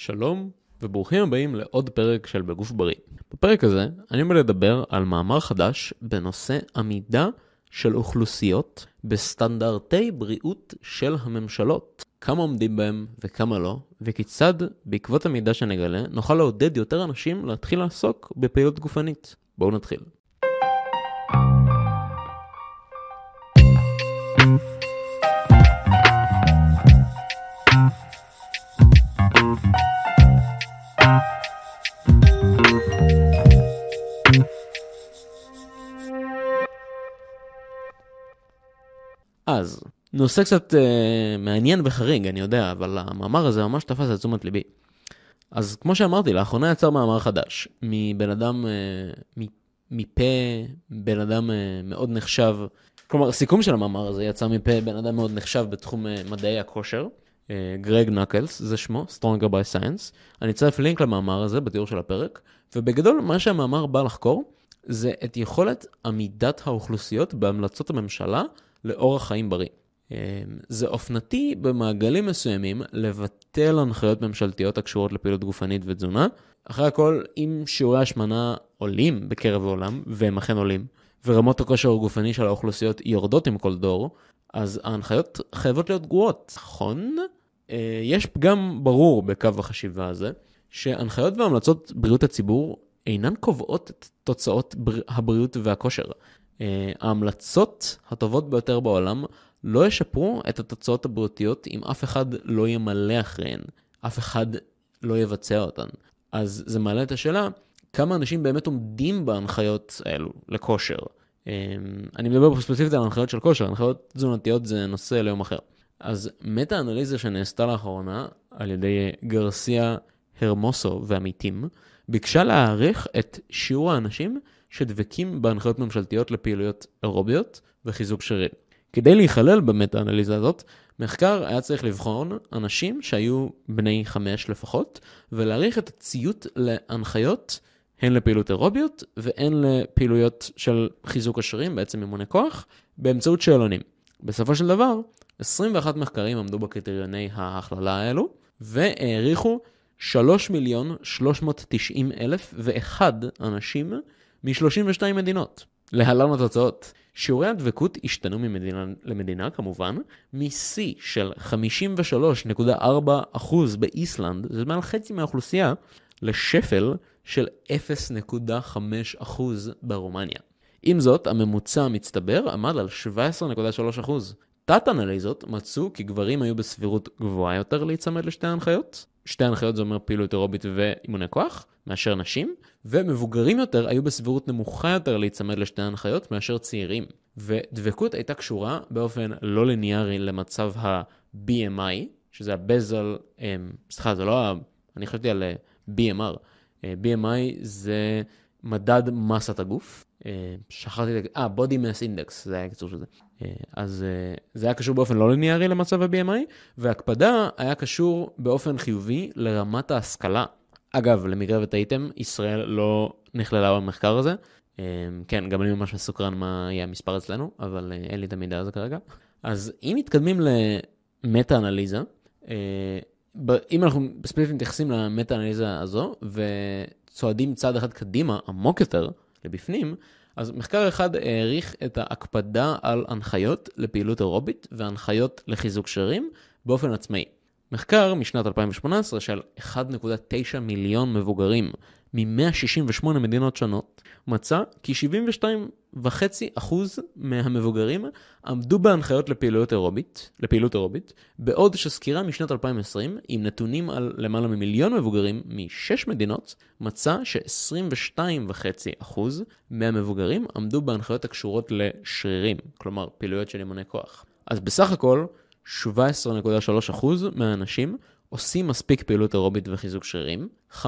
שלום וברוכים הבאים לעוד פרק של בגוף בריא. בפרק הזה אני עומד לדבר על מאמר חדש בנושא עמידה של אוכלוסיות בסטנדרטי בריאות של הממשלות. כמה עומדים בהם וכמה לא, וכיצד בעקבות המידע שנגלה נוכל לעודד יותר אנשים להתחיל לעסוק בפעילות גופנית. בואו נתחיל. אז, נושא קצת אה, מעניין וחריג, אני יודע, אבל המאמר הזה ממש תפס את תשומת ליבי. אז כמו שאמרתי, לאחרונה יצר מאמר חדש, מבן אדם, אה, מפה בן אדם אה, מאוד נחשב, כלומר, סיכום של המאמר הזה יצא מפה בן אדם מאוד נחשב בתחום אה, מדעי הכושר. אה, גרג נקלס, זה שמו, Stronger by Science. אני אצרף לינק למאמר הזה בתיאור של הפרק, ובגדול מה שהמאמר בא לחקור זה את יכולת עמידת האוכלוסיות בהמלצות הממשלה לאורח חיים בריא. אמ, זה אופנתי במעגלים מסוימים לבטל הנחיות ממשלתיות הקשורות לפעילות גופנית ותזונה. אחרי הכל, אם שיעורי השמנה עולים בקרב העולם, והם אכן עולים, ורמות הכושר הגופני של האוכלוסיות יורדות עם כל דור, אז ההנחיות חייבות להיות גרועות, נכון? אה, יש פגם ברור בקו החשיבה הזה, שהנחיות והמלצות בריאות הציבור אינן קובעות את תוצאות הבריאות והכושר. אה, ההמלצות הטובות ביותר בעולם לא ישפרו את התוצאות הבריאותיות אם אף אחד לא ימלא אחריהן, אף אחד לא יבצע אותן. אז זה מעלה את השאלה, כמה אנשים באמת עומדים בהנחיות האלו לכושר. אה, אני מדבר פה ספציפית על הנחיות של כושר, הנחיות תזונתיות זה נושא ליום אחר. אז מטה-אנליזה שנעשתה לאחרונה על ידי גרסיה הרמוסו ועמיתים, ביקשה להעריך את שיעור האנשים שדבקים בהנחיות ממשלתיות לפעילויות אירוביות וחיזוק שרירים. כדי להיכלל במטה-אנליזה הזאת, מחקר היה צריך לבחון אנשים שהיו בני חמש לפחות, ולהעריך את הציות להנחיות הן לפעילות אירוביות והן לפעילויות של חיזוק השרירים, בעצם אימוני כוח, באמצעות שאלונים. בסופו של דבר, 21 מחקרים עמדו בקריטריוני ההכללה האלו, והעריכו 3 מיליון 390 אלף ואחד אנשים מ-32 מדינות. להלן התוצאות. שיעורי הדבקות השתנו ממדינה למדינה כמובן, משיא של 53.4% באיסלנד, זה מעל חצי מהאוכלוסייה, לשפל של 0.5% ברומניה. עם זאת, הממוצע המצטבר עמד על 17.3%. תת-אנליזות מצאו כי גברים היו בסבירות גבוהה יותר להיצמד לשתי ההנחיות. שתי ההנחיות זה אומר פעילות אירובית ואימוני כוח, מאשר נשים, ומבוגרים יותר היו בסבירות נמוכה יותר להיצמד לשתי ההנחיות מאשר צעירים. ודבקות הייתה קשורה באופן לא ליניארי למצב ה-BMI, שזה הבזל, אמ, סליחה, זה לא ה... אני חשבתי על אה, BMR. אה, BMI זה מדד מסת הגוף. אה, שכחתי, אה, body mass index, זה היה קיצור של זה. אז זה היה קשור באופן לא ליניארי למצב ה-BMI, והקפדה היה קשור באופן חיובי לרמת ההשכלה. אגב, למקרה וטעיתם, ישראל לא נכללה במחקר הזה. כן, גם אני ממש מסוקרן מה יהיה המספר אצלנו, אבל אה, אין לי את המידע הזה כרגע. אז אם מתקדמים למטה-אנליזה, אה, אם אנחנו ספציפית מתייחסים למטה-אנליזה הזו, וצועדים צעד אחד קדימה, עמוק יותר, לבפנים, אז מחקר אחד העריך את ההקפדה על הנחיות לפעילות אירובית והנחיות לחיזוק שרירים באופן עצמאי. מחקר משנת 2018 של 1.9 מיליון מבוגרים מ-168 מדינות שונות מצא כי 72.5% מהמבוגרים עמדו בהנחיות לפעילות אירובית, לפעילות אירובית, בעוד שסקירה משנת 2020 עם נתונים על למעלה ממיליון מבוגרים מ-6 מדינות מצא ש-22.5% מהמבוגרים עמדו בהנחיות הקשורות לשרירים, כלומר פעילויות של אימוני כוח. אז בסך הכל 17.3% מהאנשים עושים מספיק פעילות אירובית וחיזוק שרירים, 5.2%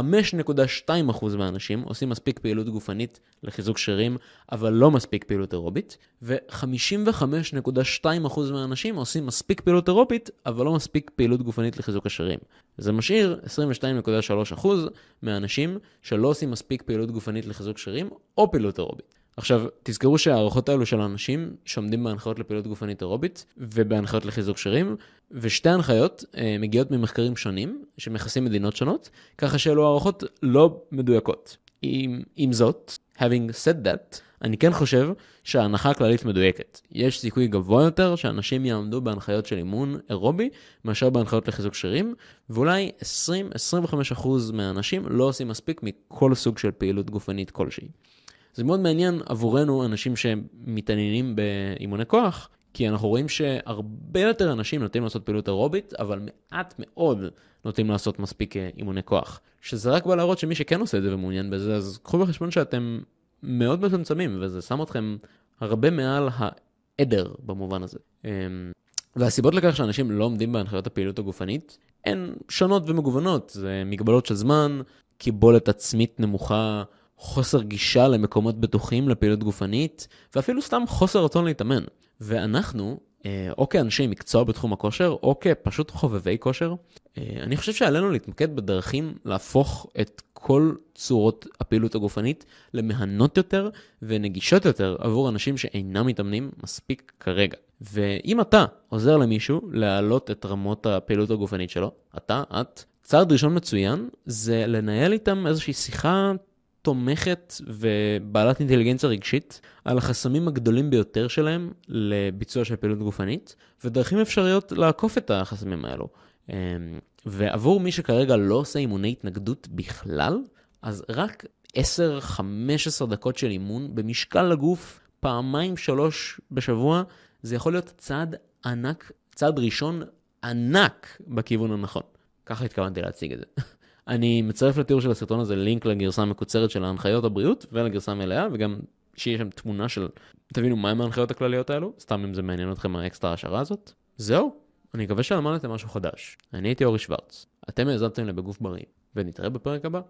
מהאנשים עושים מספיק פעילות גופנית לחיזוק שרירים, אבל לא מספיק פעילות אירובית, ו-55.2% מהאנשים עושים מספיק פעילות אירובית, אבל לא מספיק פעילות גופנית לחיזוק השרירים. זה משאיר 22.3% מהאנשים שלא עושים מספיק פעילות גופנית לחיזוק שרירים, או פעילות אירובית. עכשיו, תזכרו שההערכות האלו של האנשים שעומדים בהנחיות לפעילות גופנית אירובית ובהנחיות לחיזוק שרירים, ושתי ההנחיות אה, מגיעות ממחקרים שונים שמכסים מדינות שונות, ככה שאלו הערכות לא מדויקות. עם, עם זאת, having said that, אני כן חושב שההנחה הכללית מדויקת. יש סיכוי גבוה יותר שאנשים יעמדו בהנחיות של אימון אירובי מאשר בהנחיות לחיזוק שרירים, ואולי 20-25% מהאנשים לא עושים מספיק מכל סוג של פעילות גופנית כלשהי. זה מאוד מעניין עבורנו, אנשים שמתעניינים באימוני כוח, כי אנחנו רואים שהרבה יותר אנשים נוטים לעשות פעילות אירובית, אבל מעט מאוד נוטים לעשות מספיק אה, אימוני כוח. שזה רק בא להראות שמי שכן עושה את זה ומעוניין בזה, אז קחו בחשבון שאתם מאוד מצומצמים, וזה שם אתכם הרבה מעל העדר במובן הזה. אמ, והסיבות לכך שאנשים לא עומדים בהנחיות הפעילות הגופנית הן שונות ומגוונות, זה מגבלות של זמן, קיבולת עצמית נמוכה, חוסר גישה למקומות בטוחים לפעילות גופנית, ואפילו סתם חוסר רצון להתאמן. ואנחנו, אה, או כאנשי מקצוע בתחום הכושר, או כפשוט חובבי כושר, אה, אני חושב שעלינו להתמקד בדרכים להפוך את כל צורות הפעילות הגופנית למהנות יותר ונגישות יותר עבור אנשים שאינם מתאמנים מספיק כרגע. ואם אתה עוזר למישהו להעלות את רמות הפעילות הגופנית שלו, אתה, את, צעד ראשון מצוין זה לנהל איתם איזושהי שיחה תומכת ובעלת אינטליגנציה רגשית על החסמים הגדולים ביותר שלהם לביצוע של פעילות גופנית, ודרכים אפשריות לעקוף את החסמים האלו. אמ, ועבור מי שכרגע לא עושה אימוני התנגדות בכלל, אז רק 10-15 דקות של אימון במשקל לגוף פעמיים שלוש בשבוע, זה יכול להיות צעד ענק, צעד ראשון ענק בכיוון הנכון. ככה התכוונתי להציג את זה. אני מצרף לתיאור של הסרטון הזה לינק לגרסה המקוצרת של ההנחיות הבריאות ולגרסה המלאה, וגם שיהיה שם תמונה של, תבינו מהם ההנחיות הכלליות האלו, סתם אם זה מעניין אתכם האקסטרה השערה הזאת. זהו, אני מקווה שלמדתם משהו חדש. אני הייתי אורי שוורץ, אתם האזנתם לבגוף בריא, ונתראה בפרק הבא.